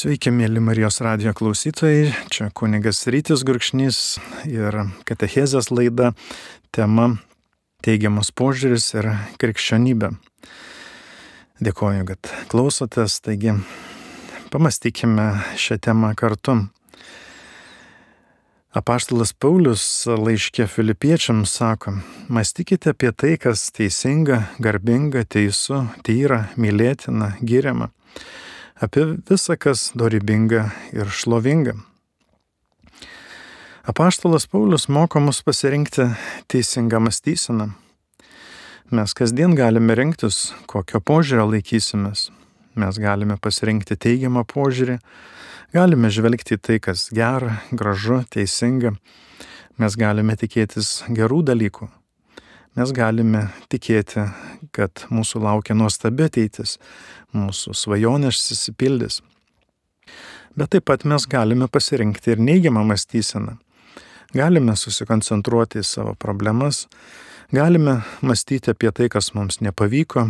Sveiki, mėly Marijos radio klausytojai. Čia kunigas Rytis Gurkšnys ir Katechezės laida tema Teigiamas požiūris ir krikščionybė. Dėkoju, kad klausotės, taigi pamastykime šią temą kartu. Apaštalas Paulius laiškė filipiečiams sako, mąstykite apie tai, kas teisinga, garbinga, teisų, tyra, mylėtina, giriama apie visą, kas dorybinga ir šlovinga. Apaštalas Paulius moko mus pasirinkti teisingą mąstyseną. Mes kasdien galime rinktis, kokio požiūrio laikysimės. Mes galime pasirinkti teigiamą požiūrį, galime žvelgti į tai, kas gera, gražu, teisinga. Mes galime tikėtis gerų dalykų, mes galime tikėti, kad mūsų laukia nuostabi ateitis, mūsų svajonės įsipildys. Bet taip pat mes galime pasirinkti ir neigiamą mąstyseną. Galime susikoncentruoti į savo problemas, galime mąstyti apie tai, kas mums nepavyko,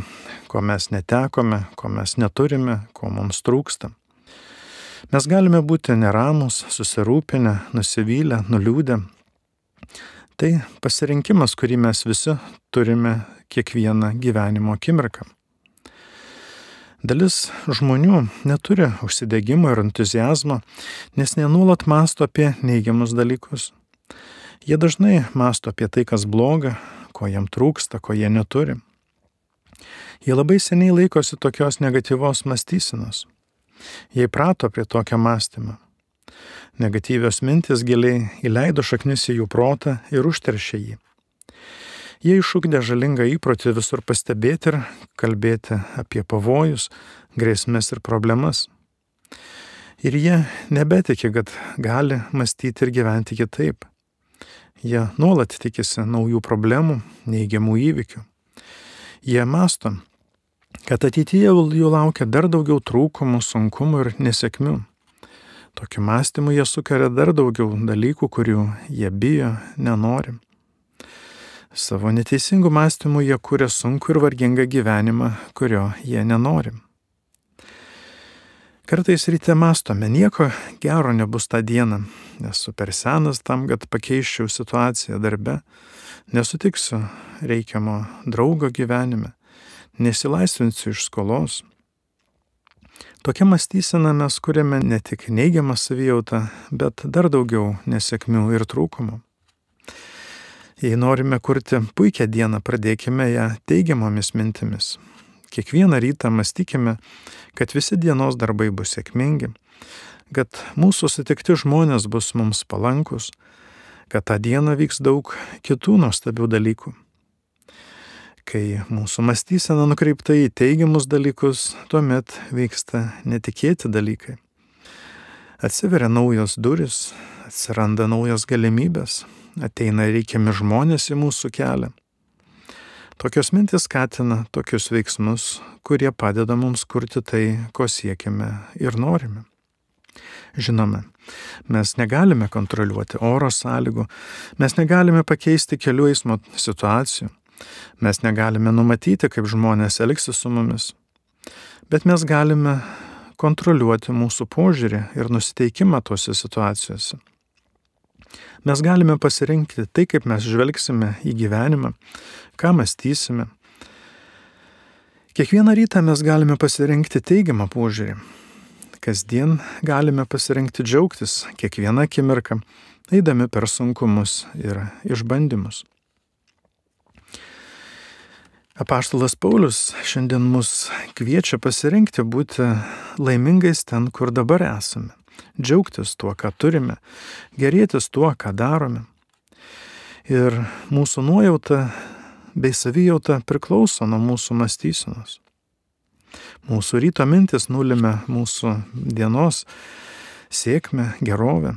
ko mes netekome, ko mes neturime, ko mums trūksta. Mes galime būti neramus, susirūpinę, nusivylę, nuliūdę, Tai pasirinkimas, kurį mes visi turime kiekvieną gyvenimo akimirką. Dalis žmonių neturi užsidėgymo ir entuzijazmo, nes nenuolat masto apie neigiamus dalykus. Jie dažnai masto apie tai, kas bloga, ko jam trūksta, ko jie neturi. Jie labai seniai laikosi tokios negatyvos mąstysenos. Jie įprato prie tokio mąstymo. Negatyvios mintis giliai įleido šaknis į jų protą ir užteršė jį. Jie išugdė žalingą įprotį visur pastebėti ir kalbėti apie pavojus, grėsmės ir problemas. Ir jie nebetikė, kad gali mąstyti ir gyventi kitaip. Jie nuolat tikisi naujų problemų, neigiamų įvykių. Jie masto, kad ateityje jų laukia dar daugiau trūkumų, sunkumų ir nesėkmių. Tokiu mąstymu jie sukeria dar daugiau dalykų, kurių jie bijo, nenori. Savo neteisingų mąstymų jie kuria sunku ir vargingą gyvenimą, kurio jie nenori. Kartais ryte mastome, nieko gero nebus tą dieną, nesu per senas tam, kad pakeiščiau situaciją darbe, nesutiksiu reikiamo draugo gyvenime, nesilaisvinsiu iš skolos, Tokia mąstysena mes kuriame ne tik neigiamą savijautą, bet dar daugiau nesėkmių ir trūkumų. Jei norime kurti puikią dieną, pradėkime ją teigiamomis mintimis. Kiekvieną rytą mąstykime, kad visi dienos darbai bus sėkmingi, kad mūsų sutikti žmonės bus mums palankus, kad tą dieną vyks daug kitų nuostabių dalykų. Kai mūsų mąstysena nukreipta į teigiamus dalykus, tuomet vyksta netikėti dalykai. Atsiveria naujos duris, atsiranda naujos galimybės, ateina reikiami žmonės į mūsų kelią. Tokios mintis skatina tokius veiksmus, kurie padeda mums kurti tai, ko siekime ir norime. Žinome, mes negalime kontroliuoti oro sąlygų, mes negalime pakeisti kelių eismo situacijų, Mes negalime numatyti, kaip žmonės elgsis su mumis, bet mes galime kontroliuoti mūsų požiūrį ir nusiteikimą tose situacijose. Mes galime pasirinkti tai, kaip mes žvelgsime į gyvenimą, ką mąstysime. Kiekvieną rytą mes galime pasirinkti teigiamą požiūrį. Kasdien galime pasirinkti džiaugtis kiekvieną akimirką, eidami per sunkumus ir išbandymus. Apaštalas Paulius šiandien mus kviečia pasirinkti būti laimingais ten, kur dabar esame, džiaugtis tuo, ką turime, gerėtis tuo, ką darome. Ir mūsų nuojauta bei savijauta priklauso nuo mūsų mąstysenos. Mūsų ryto mintis nulime mūsų dienos sėkmę, gerovę.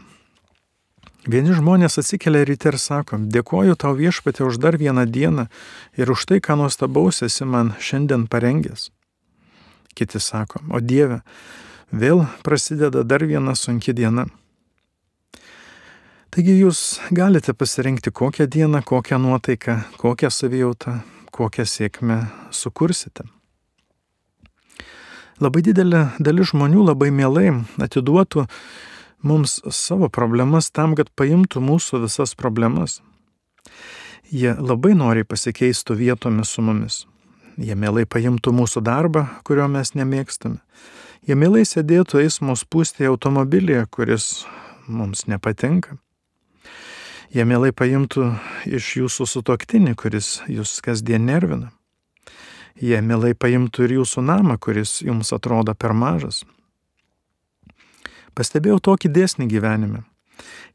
Vieni žmonės atsikelia ryte ir sako, dėkoju tau viešpatė už dar vieną dieną ir už tai, ką nuostabaus esi man šiandien parengęs. Kiti sako, o Dieve, vėl prasideda dar viena sunki diena. Taigi jūs galite pasirinkti kokią dieną, kokią nuotaiką, kokią savijautą, kokią sėkmę sukursite. Labai didelė dalis žmonių labai mielai atiduotų mums savo problemas tam, kad paimtų mūsų visas problemas. Jie labai noriai pasikeistų vietomis su mumis. Jie mielai paimtų mūsų darbą, kurio mes nemėgstame. Jie mielai sėdėtų eismo spūstėje automobilėje, kuris mums nepatinka. Jie mielai paimtų iš jūsų sutoktinį, kuris jūs kasdien nervina. Jie mielai paimtų ir jūsų namą, kuris jums atrodo per mažas. Pastebėjau tokį dėsnį gyvenime.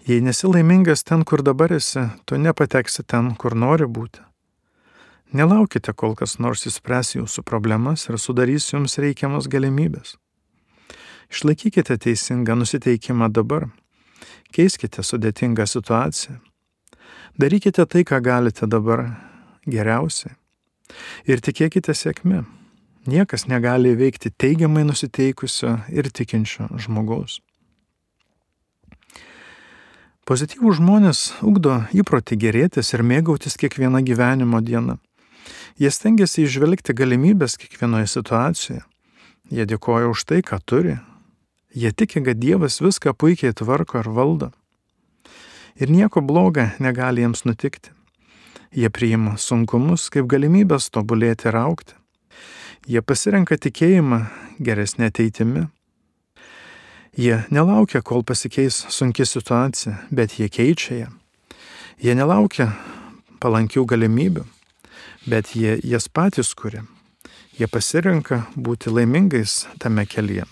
Jei nesi laimingas ten, kur dabar esi, tu nepateksi ten, kur nori būti. Nelaukite, kol kas nors įspręs jūsų problemas ir sudarys jums reikiamas galimybės. Išlaikykite teisingą nusiteikimą dabar. Keiskite sudėtingą situaciją. Darykite tai, ką galite dabar geriausiai. Ir tikėkite sėkme. Niekas negali veikti teigiamai nusiteikusio ir tikinčio žmogaus. Pozityvų žmonės ugdo įprotį gerėtis ir mėgautis kiekvieną gyvenimo dieną. Jie stengiasi išvelgti galimybės kiekvienoje situacijoje. Jie dėkoja už tai, ką turi. Jie tiki, kad Dievas viską puikiai tvarko ir valdo. Ir nieko bloga negali jiems nutikti. Jie priima sunkumus kaip galimybės tobulėti ir aukti. Jie pasirenka tikėjimą geresnė ateitimi Jie nelaukia, kol pasikeis sunki situacija, bet jie keičia ją. Jie nelaukia palankių galimybių, bet jie jas patys kuria. Jie pasirenka būti laimingais tame kelyje.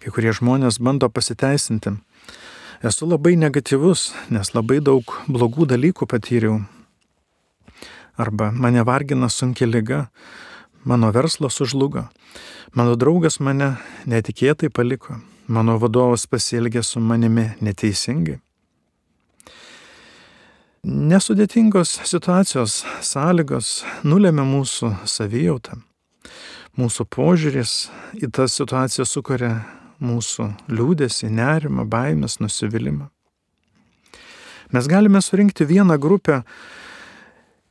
Kai kurie žmonės bando pasiteisinti. Esu labai negatyvus, nes labai daug blogų dalykų patyriau. Arba mane vargina sunkia lyga, mano verslas sužlugo, Mano draugas mane netikėtai paliko, mano vadovas pasielgė su manimi neteisingai. Nesudėtingos situacijos sąlygos nulėmė mūsų savijautą. Mūsų požiūris į tas situacijas sukuria mūsų liūdėsi, nerimą, baimės, nusivylimą. Mes galime surinkti vieną grupę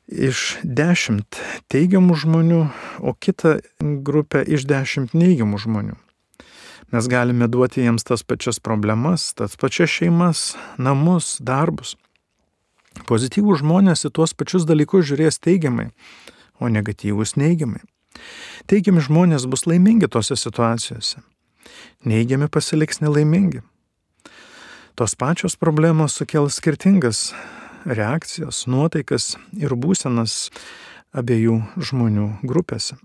iš dešimt teigiamų žmonių, o kitą grupę iš dešimt neigiamų žmonių. Mes galime duoti jiems tas pačias problemas, tas pačias šeimas, namus, darbus. Pozityvų žmonės į tuos pačius dalykus žiūrės teigiamai, o negatyvus neigiamai. Teigiami žmonės bus laimingi tose situacijose. Neigiami pasiliks nelaimingi. Tos pačios problemos sukels skirtingas reakcijas, nuotaikas ir būsenas abiejų žmonių grupėse.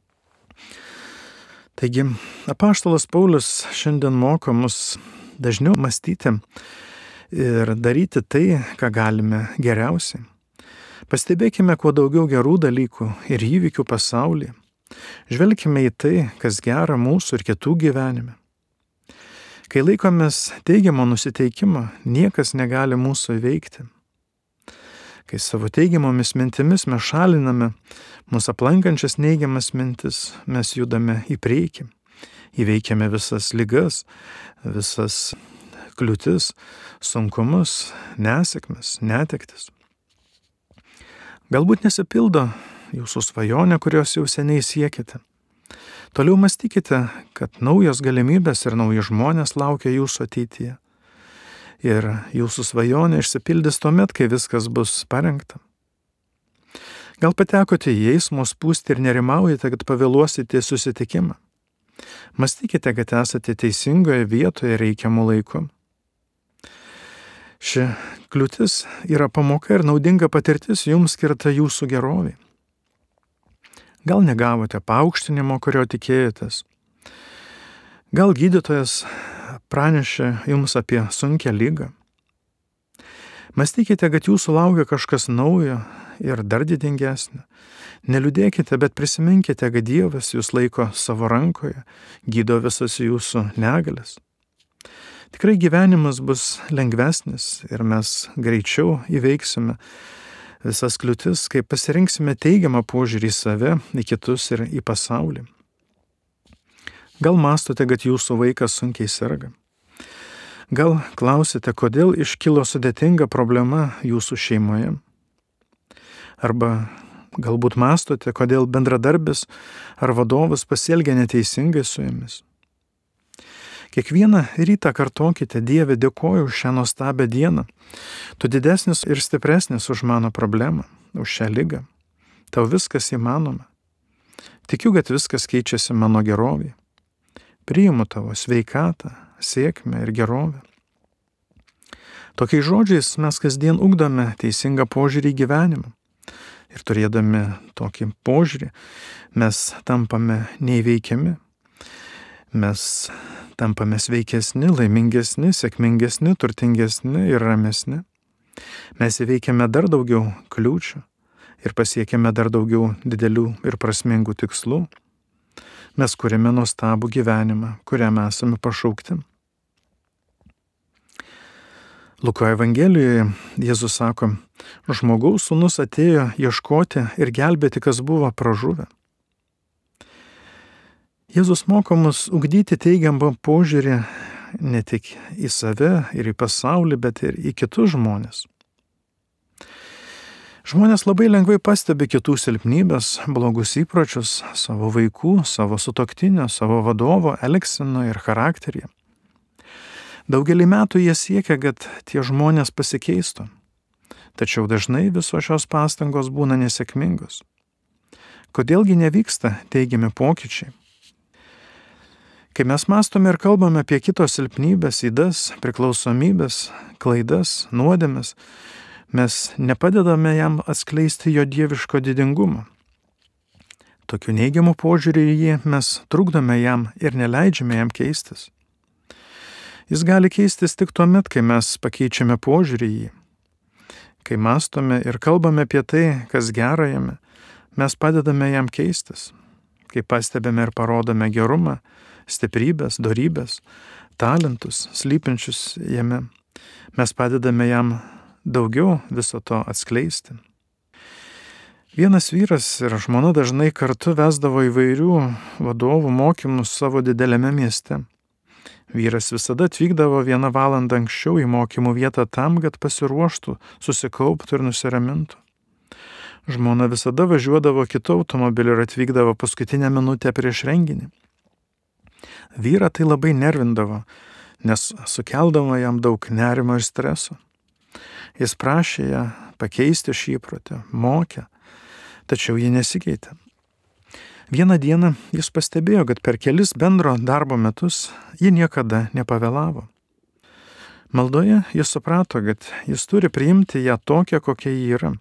Taigi, apaštalas Paulius šiandien moko mus dažniau mąstyti ir daryti tai, ką galime geriausiai. Pastebėkime kuo daugiau gerų dalykų ir įvykių pasaulyje. Žvelgime į tai, kas gera mūsų ir kitų gyvenime. Kai laikomės teigiamo nusiteikimo, niekas negali mūsų įveikti kai savo teigiamomis mintimis mes šaliname mūsų aplankančias neigiamas mintis, mes judame į priekį, įveikiame visas lygas, visas kliūtis, sunkumus, nesėkmes, netektis. Galbūt nesipildo jūsų svajonė, kurios jau seniai siekite. Toliau mąstykite, kad naujos galimybės ir nauji žmonės laukia jūsų ateityje ir jūsų svajonė išsipildys tuomet, kai viskas bus parengta. Gal patekote į eismo spūstį ir nerimaujate, kad pavėluosite susitikimą. Mąstykite, kad esate teisingoje vietoje reikiamų laiku. Ši kliūtis yra pamoka ir naudinga patirtis jums skirta jūsų geroviai. Gal negavote paaukštinimo, kurio tikėjotės. Gal gydytojas pranešė jums apie sunkę lygą. Mąstykite, kad jūsų laukia kažkas naujo ir dar didingesnio. Neliūdėkite, bet prisiminkite, kad Dievas jūs laiko savo rankoje, gydo visas jūsų negalės. Tikrai gyvenimas bus lengvesnis ir mes greičiau įveiksime visas kliūtis, kai pasirinksime teigiamą požiūrį į save, į kitus ir į pasaulį. Gal mastote, kad jūsų vaikas sunkiai serga? Gal klausite, kodėl iškilo sudėtinga problema jūsų šeimoje? Arba Galbūt mastote, kodėl bendradarbis ar vadovas pasielgia neteisingai su jumis. Kiekvieną rytą kartokite, Dieve, dėkoju už šią nuostabią dieną. Tu didesnis ir stipresnis už mano problemą, už šią lygą. Tau viskas įmanoma. Tikiu, kad viskas keičiasi mano gerovė. Priimu tavo sveikatą, sėkmę ir gerovę. Tokiais žodžiais mes kasdien ugdome teisingą požiūrį į gyvenimą. Ir turėdami tokį požiūrį, mes tampame neįveikiami. Mes tampame sveikesni, laimingesni, sėkmingesni, turtingesni ir ramesni. Mes įveikiame dar daugiau kliūčių ir pasiekėme dar daugiau didelių ir prasmingų tikslų. Mes kūrėme nuostabų gyvenimą, kuriam esame pašaukti. Luko Evangelijoje Jėzus sako, žmogaus sūnus atėjo ieškoti ir gelbėti, kas buvo pražuvę. Jėzus moko mus ugdyti teigiamą požiūrį ne tik į save ir į pasaulį, bet ir į kitus žmonės. Žmonės labai lengvai pastebi kitų silpnybės, blogus įpročius savo vaikų, savo sutoktinio, savo vadovo, elgsino ir charakterį. Daugelį metų jie siekia, kad tie žmonės pasikeistų. Tačiau dažnai visos šios pastangos būna nesėkmingos. Kodėlgi nevyksta teigiami pokyčiai? Kai mes mastome ir kalbame apie kito silpnybės, įdas, priklausomybės, klaidas, nuodėmes, mes nepadedame jam atskleisti jo dieviško didingumo. Tokiu neigiamu požiūriu į jį mes trukdome jam ir neleidžiame jam keistis. Jis gali keistis tik tuo met, kai mes pakeičiame požiūrį į jį. Kai mastome ir kalbame apie tai, kas gera jame, mes padedame jam keistis. Kai pastebime ir parodome gerumą, stiprybės, darybės, talentus slypinčius jame. Mes padedame jam daugiau viso to atskleisti. Vienas vyras ir žmona dažnai kartu vesdavo įvairių vadovų mokymus savo dideliame mieste. Vyras visada atvykdavo vieną valandą anksčiau į mokymų vietą tam, kad pasiruoštų, susikauptų ir nusiramintų. Žmona visada važiuodavo kitų automobilių ir atvykdavo paskutinę minutę prieš renginį. Vyra tai labai nervindavo, nes sukeldavo jam daug nerimo ir streso. Jis prašė ją pakeisti šį įprotį, mokė, tačiau ji nesikeitė. Vieną dieną jis pastebėjo, kad per kelis bendro darbo metus ji niekada nepavėlavo. Maldoje jis suprato, kad jis turi priimti ją tokią, kokia ji yra.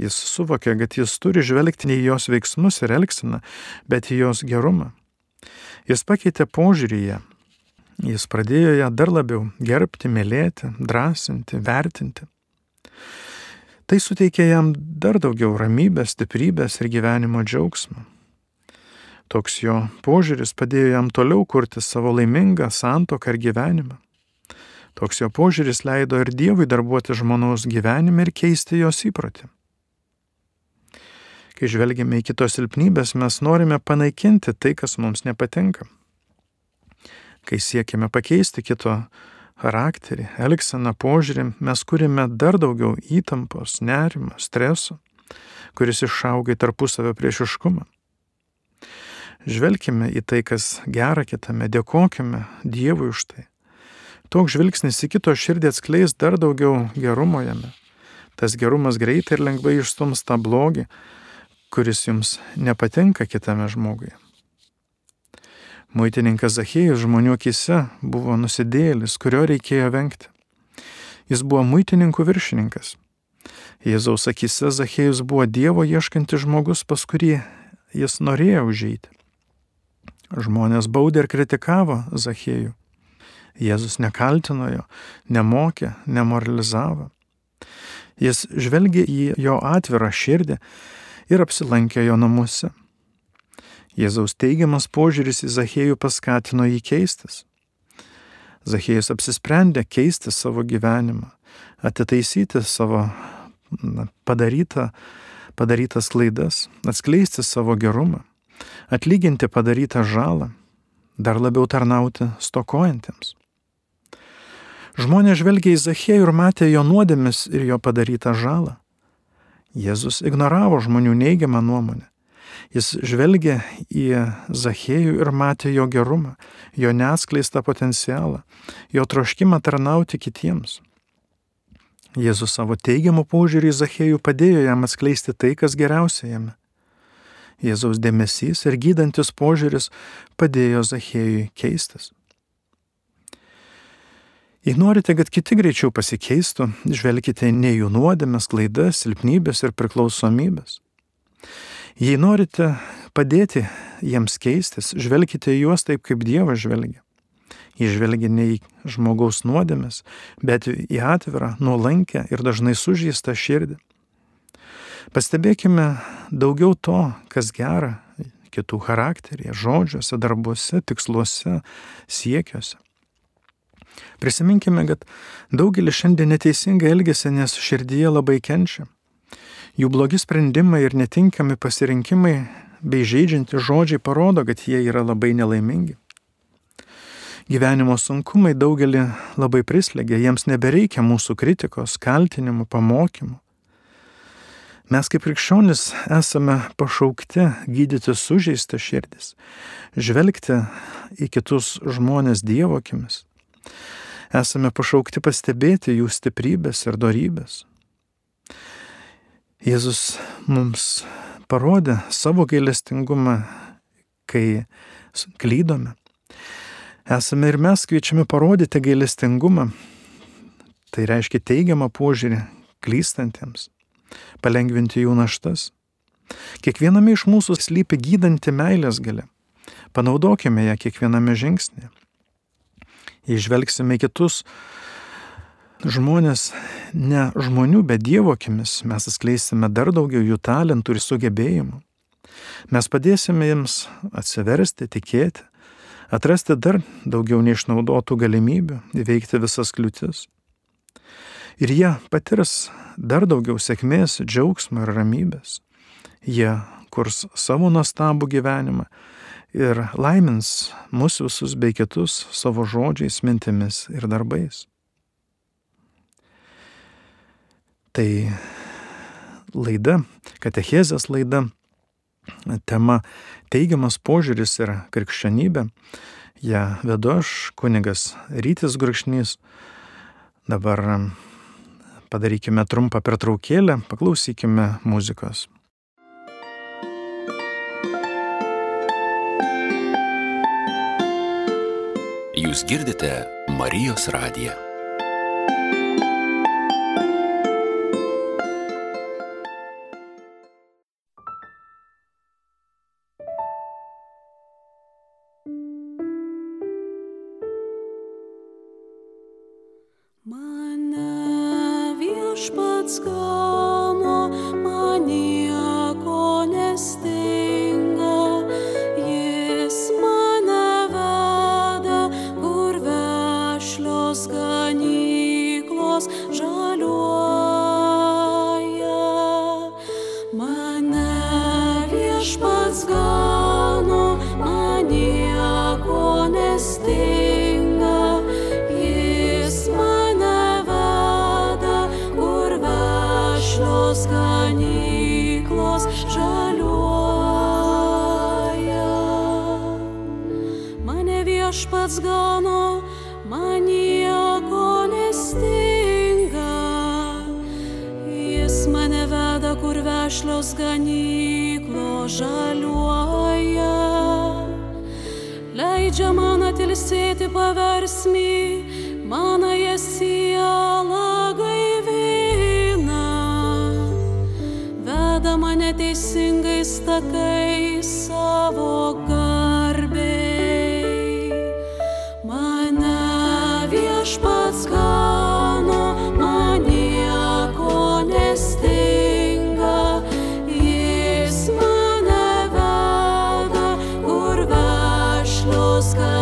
Jis suvokė, kad jis turi žvelgti ne į jos veiksmus ir elgsiną, bet į jos gerumą. Jis pakeitė požiūrį ją. Jis pradėjo ją dar labiau gerbti, mylėti, drąsinti, vertinti. Tai suteikė jam dar daugiau ramybės, stiprybės ir gyvenimo džiaugsmo. Toks jo požiūris padėjo jam toliau kurti savo laimingą santoką ir gyvenimą. Toks jo požiūris leido ir Dievui darbuoti žmonos gyvenime ir keisti jos įprotį. Kai žvelgiame į kitos silpnybės, mes norime panaikinti tai, kas mums nepatinka. Kai siekime pakeisti kito charakterį, elgseną, požiūrį, mes kūrime dar daugiau įtampos, nerimo, streso, kuris išauga į tarpusavio priešiškumą. Žvelkime į tai, kas gera kitame, dėkojime Dievui už tai. Toks žvilgsnis į kito širdį atskleis dar daugiau gerumo jame. Tas gerumas greitai ir lengvai išstums tą blogį, kuris jums nepatinka kitame žmogui. Muitininkas Zachėjus žmonių akise buvo nusidėlis, kurio reikėjo vengti. Jis buvo muitininkų viršininkas. Jėzaus akise Zachėjus buvo Dievo ieškantis žmogus, pas kurį jis norėjo užeiti. Žmonės baudė ir kritikavo Zachėjų. Jėzus nekaltino jo, nemokė, nemoralizavo. Jis žvelgė į jo atvirą širdį ir apsilankė jo namuose. Jėzaus teigiamas požiūris į Zachėjų paskatino jį keistis. Zachėjus apsisprendė keisti savo gyvenimą, atitaisyti savo padarytą, padarytas klaidas, atskleisti savo gerumą, atlyginti padarytą žalą, dar labiau tarnauti stokojantiems. Žmonės žvelgia į Zachėjų ir matė jo nuodėmis ir jo padarytą žalą. Jėzus ignoravo žmonių neigiamą nuomonę. Jis žvelgė į Zachėjų ir matė jo gerumą, jo neatskleistą potencialą, jo troškimą tarnauti kitiems. Jėzus savo teigiamų požiūrį į Zachėjų padėjo jam atskleisti tai, kas geriausia jame. Jėzaus dėmesys ir gydantis požiūris padėjo Zachėjui keistis. Jei norite, kad kiti greičiau pasikeistų, žvelkite ne jų nuodėmės, klaidas, silpnybės ir priklausomybės. Jei norite padėti jiems keistis, žvelkite juos taip, kaip Dievas žvelgia. Jis žvelgia ne į žmogaus nuodėmės, bet į atvirą, nuolankę ir dažnai sužįstą širdį. Pastebėkime daugiau to, kas gera kitų charakteryje, žodžiuose, darbuose, tiksluose, siekiuose. Prisiminkime, kad daugelis šiandien neteisingai elgesi, nes širdyje labai kenčia. Jų blogi sprendimai ir netinkami pasirinkimai bei žaidžianti žodžiai parodo, kad jie yra labai nelaimingi. Gyvenimo sunkumai daugelį labai prislėgia, jiems nebereikia mūsų kritikos, kaltinimų, pamokymų. Mes kaip krikščionis esame pašaukti gydyti sužeistą širdis, žvelgti į kitus žmonės Dievo akimis esame pašaukti pastebėti jų stiprybės ir darybės. Jėzus mums parodė savo gailestingumą, kai klydome. Esame ir mes kviečiami parodyti gailestingumą, tai reiškia teigiamą požiūrį klystantiems, palengvinti jų naštas. Kiekviename iš mūsų slypi gydanti meilės gale. Panaudokime ją kiekviename žingsnėje jei žvelgsime kitus žmonės ne žmonių, bet Dievo akimis, mes atskleisime dar daugiau jų talentų ir sugebėjimų. Mes padėsime jiems atsiversti, tikėti, atrasti dar daugiau neišnaudotų galimybių įveikti visas kliūtis. Ir jie patirs dar daugiau sėkmės, džiaugsmo ir ramybės. Jie kurs savo nuostabų gyvenimą ir laimins mus visus bei kitus savo žodžiais, mintimis ir darbais. Tai laida, katechezės laida, tema teigiamas požiūris ir krikščionybė. Ja vedu aš, kunigas Rytis Gurkšnys. Dabar padarykime trumpą pertraukėlę, paklausykime muzikos. Jūs girdite Marijos radiją. Oscar.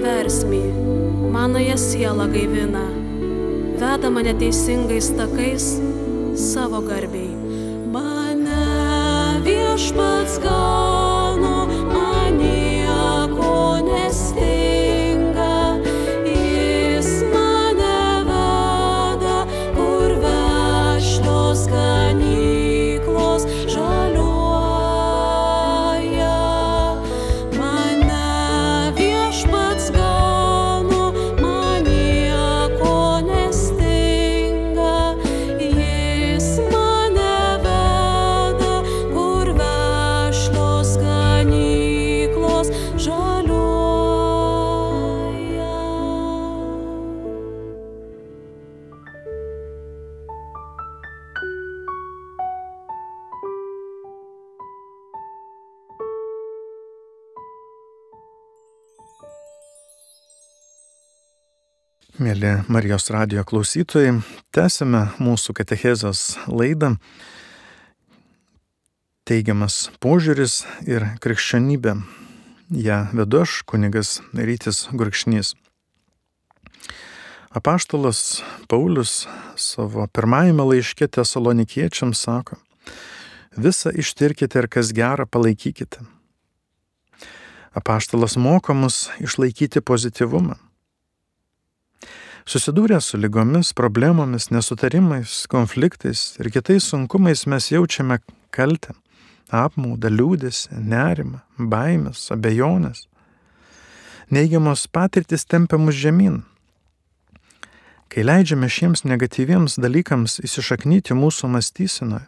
Paversmį, manąją sielą gaivina. Veda mane teisingais takais savo garbiai. Mane viešpats gano, Mėly Marijos radio klausytojai, tęsime mūsų katechezos laidą. Teigiamas požiūris ir krikščionybė. Ja vedu aš, kunigas Rytis Gurkšnys. Apaštalas Paulius savo pirmajame laiške tesalonikiečiams sako, visą ištirkite ir kas gera palaikykite. Apaštalas moko mus išlaikyti pozityvumą. Susidūrę su lygomis, problemomis, nesutarimais, konfliktais ir kitais sunkumais mes jaučiame kaltę, apmaudą, liūdėsi, nerimą, baimės, abejonės. Neigiamos patirtis tempia mus žemyn. Kai leidžiame šiems negatyviems dalykams įsišaknyti mūsų mąstysenoje,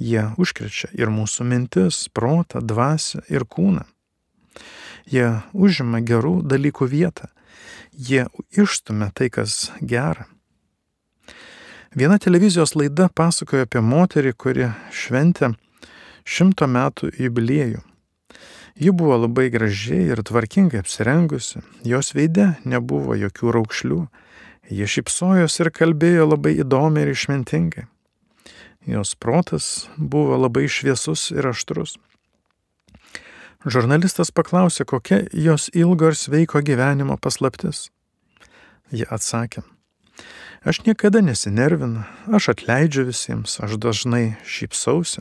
jie užkrečia ir mūsų mintis, protą, dvasę ir kūną. Jie užima gerų dalykų vietą jie išstumia tai, kas gera. Viena televizijos laida pasakojo apie moterį, kuri šventė šimto metų jubiliejų. Ji buvo labai gražiai ir tvarkingai apsirengusi, jos veide nebuvo jokių raukšlių, ji šipsojos ir kalbėjo labai įdomiai ir išmintingai. Jos protas buvo labai šviesus ir aštrus. Žurnalistas paklausė, kokia jos ilgo ir sveiko gyvenimo paslaptis. Ji atsakė, aš niekada nesinervinu, aš atleidžiu visiems, aš dažnai šypsausi.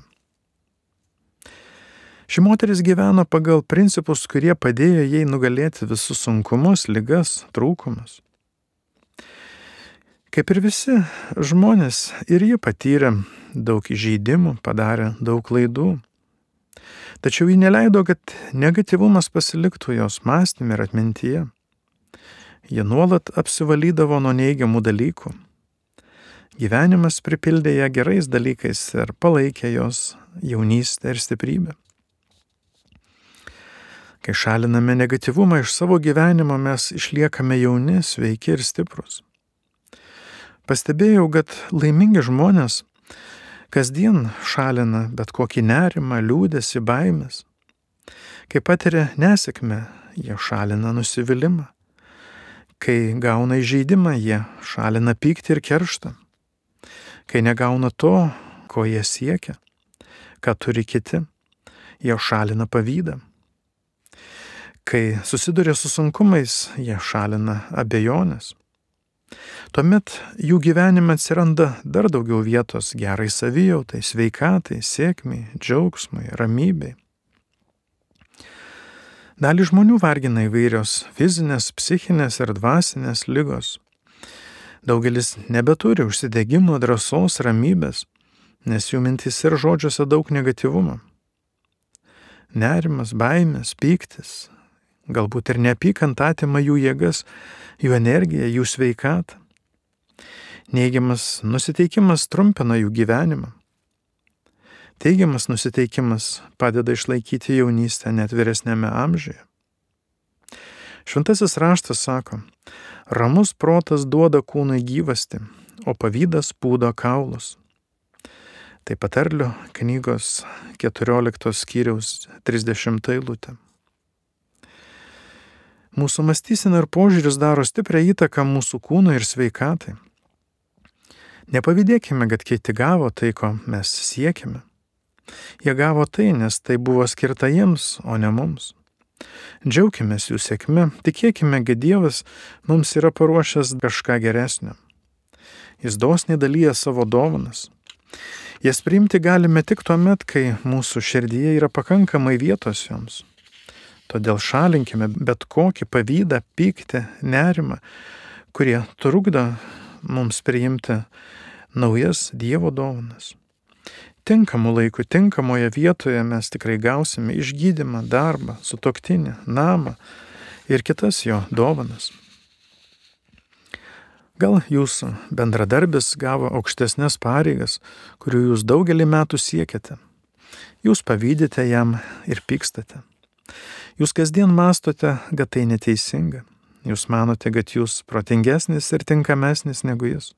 Ši moteris gyveno pagal principus, kurie padėjo jai nugalėti visus sunkumus, ligas, trūkumus. Kaip ir visi žmonės, ir ji patyrė daug įžeidimų, padarė daug klaidų. Tačiau ji neleido, kad negativumas pasiliktų jos mąstymė ir atmintyje. Jie nuolat apsivalydavo nuo neigiamų dalykų. Gyvenimas pripildė ją gerais dalykais ir palaikė jos jaunystę ir stiprybę. Kai šaliname negativumą iš savo gyvenimo, mes išliekame jauni, sveiki ir stiprus. Pastebėjau, kad laimingi žmonės kasdien šalina bet kokį nerimą, liūdėsi, baimės. Kai patiria nesėkmę, jie šalina nusivylimą. Kai gauna įžeidimą, jie šalina pyktį ir kerštą. Kai negauna to, ko jie siekia, ką turi kiti, jie šalina pavydą. Kai susiduria su sunkumais, jie šalina abejonės. Tuomet jų gyvenime atsiranda dar daugiau vietos gerai savijautai, sveikatai, sėkmiai, džiaugsmui, ramybei. Dalį žmonių vargina įvairios fizinės, psichinės ir dvasinės lygos. Daugelis nebeturi užsidėgymo, drąsos, ramybės, nes jų mintys ir žodžiuose daug negativumo. Nerimas, baimės, pyktis, galbūt ir neapykant atima jų jėgas, jų energiją, jų sveikatą. Neigiamas nusiteikimas trumpina jų gyvenimą. Teigiamas nusiteikimas padeda išlaikyti jaunystę net vyresnėme amžiuje. Šventasis raštas sako, ramus protas duoda kūnui gyvasti, o pavydas pūdo kaulus. Tai patarlių knygos 14 skyriaus 30 eilutė. Mūsų mąstysena ir požiūris daro stiprią įtaką mūsų kūnui ir sveikatai. Nepavydėkime, kad kiti gavo tai, ko mes siekime. Jie gavo tai, nes tai buvo skirta jiems, o ne mums. Džiaukimės jų sėkme, tikėkime, kad Dievas mums yra paruošęs kažką geresnio. Jis dosniai dalyja savo dovanas. Jas priimti galime tik tuo met, kai mūsų širdyje yra pakankamai vietos joms. Todėl šalinkime bet kokį pavydą, pyktį, nerimą, kurie trukdo mums priimti naujas Dievo dovanas. Tinkamu laiku, tinkamoje vietoje mes tikrai gausime išgydymą, darbą, sutoktinį, namą ir kitas jo dovanas. Gal jūsų bendradarbis gavo aukštesnės pareigas, kurių jūs daugelį metų siekiate. Jūs pavydite jam ir pykstate. Jūs kasdien mastote, kad tai neteisinga. Jūs manote, kad jūs protingesnis ir tinkamesnis negu jis.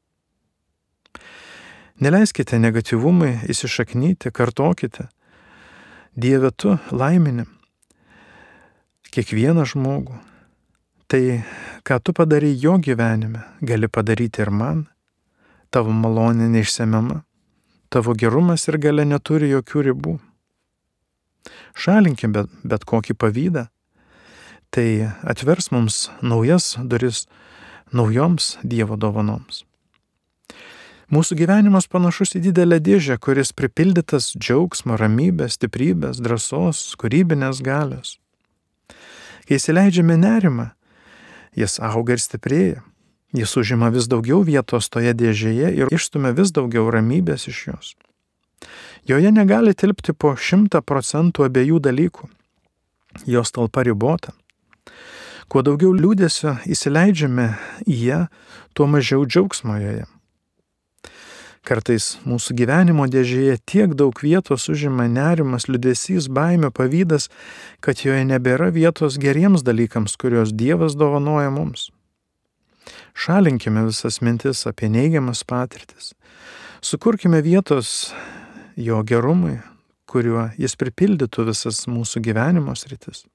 Neleiskite negatyvumui įsišaknyti, kartokite. Dieve tu laimini kiekvieną žmogų. Tai, ką tu padarai jo gyvenime, gali padaryti ir man. Tavo malonė neišsemiama. Tavo gerumas ir gale neturi jokių ribų. Šalinkim bet, bet kokį pavydą. Tai atvers mums naujas duris naujoms Dievo dovanoms. Mūsų gyvenimas panašus į didelę dėžę, kuris pripildytas džiaugsmo, ramybės, stiprybės, drąsos, kūrybinės galios. Kai įsileidžiame nerimą, jis auga ir stiprėja. Jis užima vis daugiau vietos toje dėžėje ir išstumia vis daugiau ramybės iš jos. Joje negali tilpti po šimtą procentų abiejų dalykų. Jos talpa ribota. Kuo daugiau liūdėsio įsileidžiame į ją, tuo mažiau džiaugsmo joje. Kartais mūsų gyvenimo dėžėje tiek daug vietos užima nerimas, liudesys, baimė, pavydas, kad joje nebėra vietos geriems dalykams, kuriuos Dievas dovanoja mums. Šalinkime visas mintis apie neigiamas patirtis. Sukurkime vietos jo gerumui, kuriuo jis pripildytų visas mūsų gyvenimo sritis.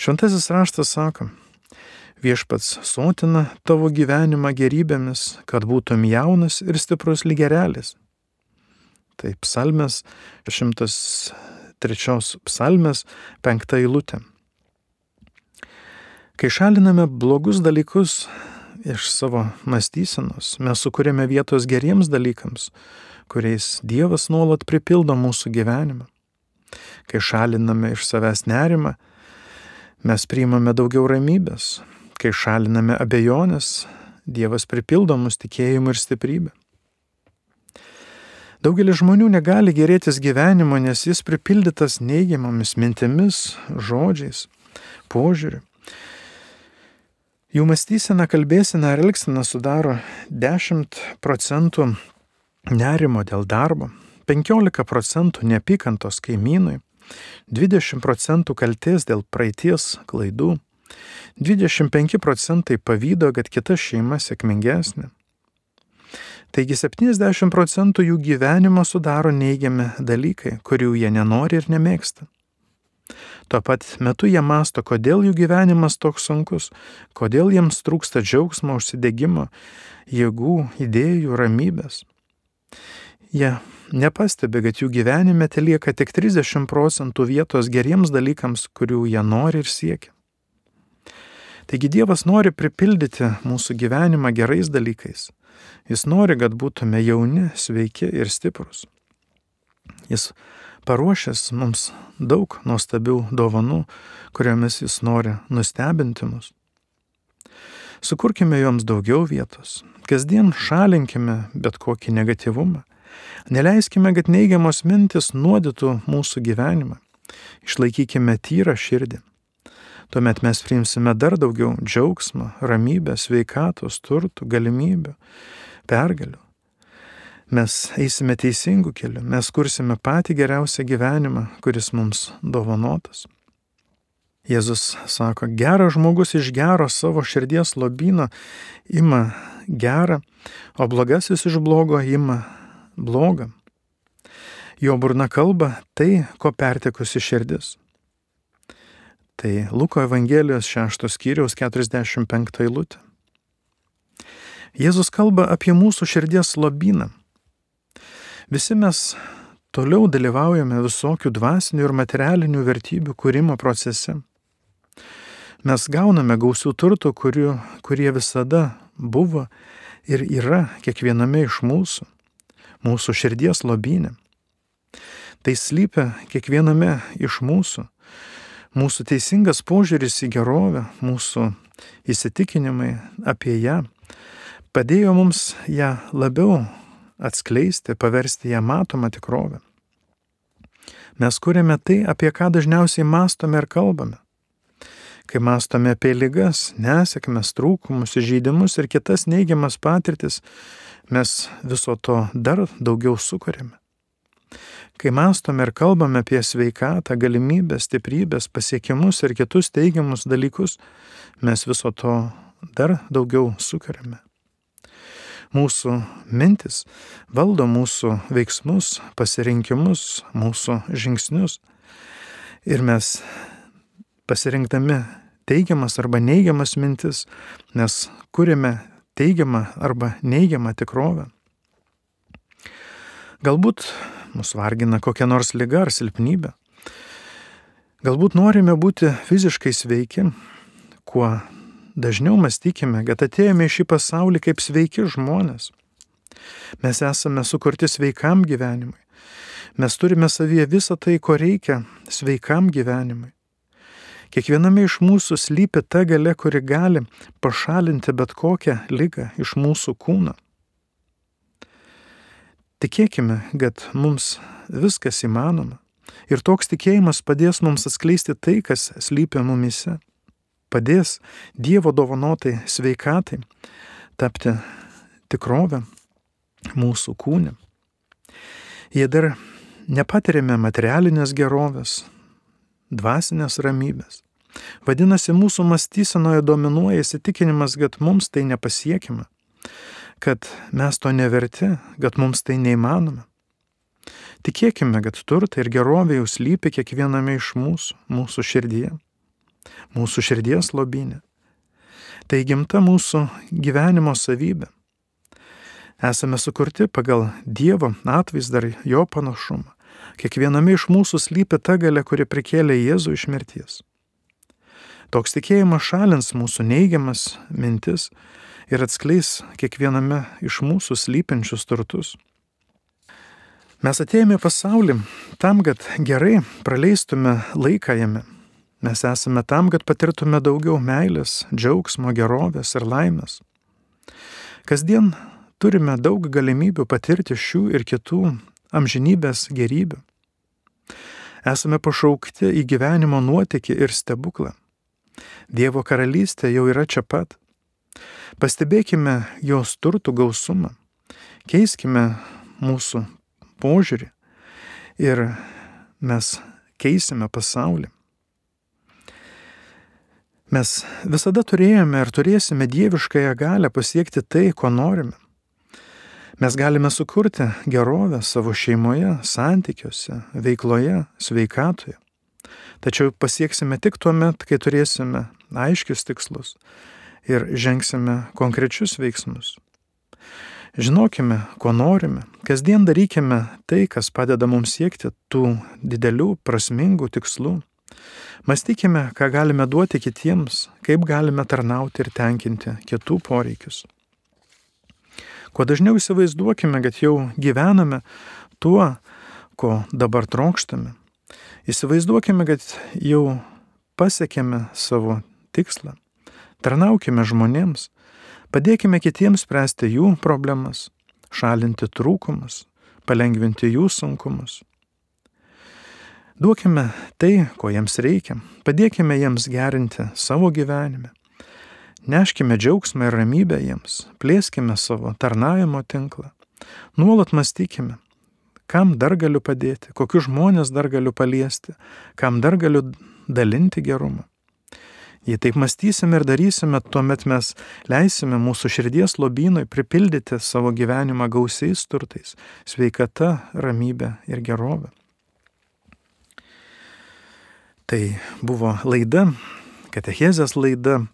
Šventasis raštas sako, Viešpats sotina tavo gyvenimą gerybėmis, kad būtum jaunas ir stiprus lygerelis. Tai psalmės, 103 psalmės, penkta eilutė. Kai šaliname blogus dalykus iš savo mąstysenos, mes sukūrėme vietos geriems dalykams, kuriais Dievas nuolat pripildo mūsų gyvenimą. Kai šaliname iš savęs nerimą, mes priimame daugiau ramybės, kai šaliname abejonės, Dievas pripildo mus tikėjimu ir stiprybė. Daugelis žmonių negali gerėtis gyvenimo, nes jis pripildytas neigiamomis mintimis, žodžiais, požiūriu. Jų mąstysena, kalbėsena ir elgsena sudaro 10 procentų nerimo dėl darbo, 15 procentų neapykantos kaimynui, 20 procentų kalties dėl praeities klaidų, 25 procentai pavydo, kad kita šeima sėkmingesnė. Taigi 70 procentų jų gyvenimo sudaro neigiami dalykai, kurių jie nenori ir nemėgsta. Tuo pat metu jie masto, kodėl jų gyvenimas toks sunkus, kodėl jiems trūksta džiaugsmo, užsidėgymo, jėgų, idėjų, ramybės. Jie nepastebi, kad jų gyvenime telieka tik 30 procentų vietos geriems dalykams, kurių jie nori ir siekia. Taigi Dievas nori pripildyti mūsų gyvenimą gerais dalykais. Jis nori, kad būtume jauni, sveiki ir stiprus. Jis paruošęs mums daug nuostabių dovanų, kuriomis jis nori nustebinti mus. Sukurkime joms daugiau vietos. Kasdien šalinkime bet kokį negativumą. Neleiskime, kad neigiamos mintis nuodytų mūsų gyvenimą. Išlaikykime tyrą širdį. Tuomet mes priimsime dar daugiau džiaugsmo, ramybės, sveikatos, turtų, galimybių, pergalių. Mes eisime teisingų kelių, mes kursime patį geriausią gyvenimą, kuris mums dovanotas. Jėzus sako, geras žmogus iš gero savo širdies lobino ima gerą, o blogasis iš blogo ima blogą. Jo burna kalba tai, ko pertekusi širdis. Tai Luko Evangelijos 6 skyriaus 45 eilutė. Jėzus kalba apie mūsų širdies lobyną. Visi mes toliau dalyvaujame visokių dvasinių ir materialinių vertybių kūrimo procese. Mes gauname gausių turtų, kurių, kurie visada buvo ir yra kiekviename iš mūsų, mūsų širdies lobynė. Tai slypia kiekviename iš mūsų. Mūsų teisingas požiūris į gerovę, mūsų įsitikinimai apie ją padėjo mums ją labiau atskleisti, paversti ją matomą tikrovę. Mes kūrėme tai, apie ką dažniausiai mastome ir kalbame. Kai mastome apie lygas, nesėkmes, trūkumus, žaidimus ir kitas neigiamas patirtis, mes viso to dar daugiau sukūrėme. Kai mastome ir kalbame apie sveikatą, galimybės, stiprybės, pasiekimus ir kitus teigiamus dalykus, mes viso to dar daugiau sukūrėme. Mūsų mintis valdo mūsų veiksmus, pasirinkimus, mūsų žingsnius. Ir mes pasirinkdami teigiamas arba neigiamas mintis, nes kūrėme teigiamą arba neigiamą tikrovę. Galbūt mus vargina kokia nors lyga ar silpnybė. Galbūt norime būti fiziškai sveiki, kuo dažniau mąstykime, kad atėjome į šį pasaulį kaip sveiki žmonės. Mes esame sukurti sveikam gyvenimui. Mes turime savyje visą tai, ko reikia sveikam gyvenimui. Kiekviename iš mūsų slypi ta gale, kuri gali pašalinti bet kokią lygą iš mūsų kūno. Tikėkime, kad mums viskas įmanoma ir toks tikėjimas padės mums atskleisti tai, kas slypi mumise padės Dievo dovanotai sveikatai tapti tikrovę mūsų kūne. Jei dar nepatirėme materialinės gerovės, dvasinės ramybės, vadinasi, mūsų mąstysenoje dominuoja įsitikinimas, kad mums tai nepasiekima, kad mes to neverti, kad mums tai neįmanoma. Tikėkime, kad turtai ir gerovė jau slypi kiekviename iš mūsų, mūsų širdyje mūsų širdies lobinė. Tai gimta mūsų gyvenimo savybė. Esame sukurti pagal Dievo atvaizdą ir jo panašumą. Kiekviename iš mūsų slypi ta gale, kuri prikėlė Jėzų iš mirties. Toks tikėjimas šalins mūsų neigiamas mintis ir atskleis kiekviename iš mūsų slypinčius turtus. Mes atėjome pasaulį tam, kad gerai praleistume laiką jame, Mes esame tam, kad patirtume daugiau meilės, džiaugsmo, gerovės ir laimės. Kasdien turime daug galimybių patirti šių ir kitų amžinybės gerybių. Esame pašaukti į gyvenimo nuotykį ir stebuklą. Dievo karalystė jau yra čia pat. Pastebėkime jos turtų gausumą, keiskime mūsų požiūrį ir mes keisime pasaulį. Mes visada turėjome ir turėsime dieviškąją galę pasiekti tai, ko norime. Mes galime sukurti gerovę savo šeimoje, santykiuose, veikloje, sveikatoje. Tačiau pasieksime tik tuo met, kai turėsime aiškius tikslus ir žengsime konkrečius veiksmus. Žinokime, ko norime, kasdien darykime tai, kas padeda mums siekti tų didelių, prasmingų tikslų. Mąstykime, ką galime duoti kitiems, kaip galime tarnauti ir tenkinti kitų poreikius. Kuo dažniau įsivaizduokime, kad jau gyvename tuo, ko dabar trokštame. Įsivaizduokime, kad jau pasiekėme savo tikslą. Tarnaukime žmonėms, padėkime kitiems spręsti jų problemas, šalinti trūkumus, palengvinti jų sunkumus. Duokime tai, ko jiems reikia, padėkime jiems gerinti savo gyvenime. Neškime džiaugsmą ir ramybę jiems, plėskime savo tarnavimo tinklą. Nuolat mąstykime, kam dar galiu padėti, kokius žmonės dar galiu paliesti, kam dar galiu dalinti gerumą. Jei taip mąstysime ir darysime, tuomet mes leisime mūsų širdies lobynui pripildyti savo gyvenimą gausiais turtais - sveikata, ramybė ir gerovė. Tai buvo laida, katechezės laida,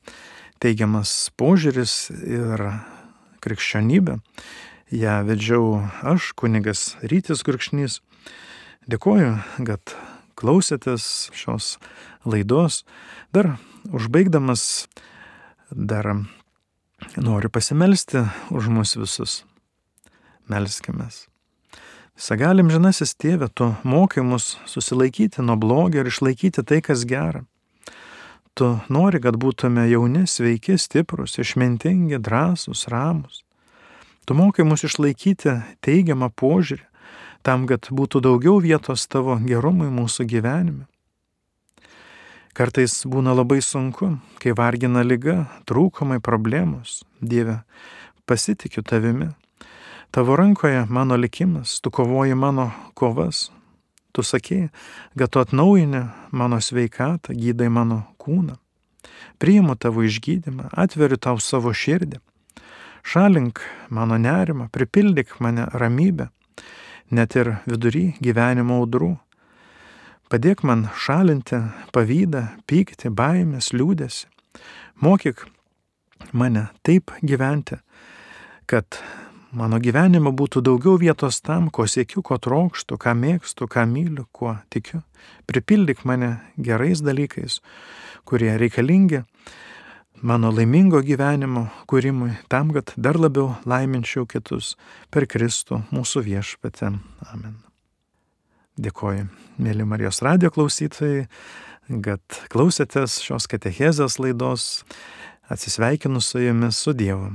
teigiamas požiūris ir krikščionybė. ją vedžiau aš, kunigas Rytis Gurkšnys. Dėkoju, kad klausėtės šios laidos. Dar užbaigdamas, dar noriu pasimelsti už mus visus. Melskime. Visagalim žinasis tėvė, tu mokai mus susilaikyti nuo blogio ir išlaikyti tai, kas gera. Tu nori, kad būtume jauni, sveiki, stiprus, išmintingi, drąsūs, ramus. Tu mokai mus išlaikyti teigiamą požiūrį, tam, kad būtų daugiau vietos tavo gerumui mūsų gyvenime. Kartais būna labai sunku, kai vargina lyga, trūkumai, problemos. Dieve, pasitikiu tavimi. Tavo rankoje mano likimas, tu kovoji mano kovas. Tu sakei, kad tu atnaujini mano sveikatą, gydai mano kūną. Priimu tavo išgydymą, atveriu tau savo širdį. Šalink mano nerimą, pripildyk mane ramybę, net ir vidury gyvenimo audrų. Padėk man šalinti pavydą, pykti, baimės, liūdėsi. Mokyk mane taip gyventi, kad mano gyvenime būtų daugiau vietos tam, ko siekiu, ko trokštų, ką mėgstu, ką myliu, kuo tikiu. Pripildyk mane gerais dalykais, kurie reikalingi mano laimingo gyvenimo kūrimui, tam, kad dar labiau laiminčiau kitus per Kristų mūsų viešpatę. Amen. Dėkoju, mėly Marijos radio klausytojai, kad klausėtės šios katechezės laidos. Atsisveikinu su jumis su Dievu.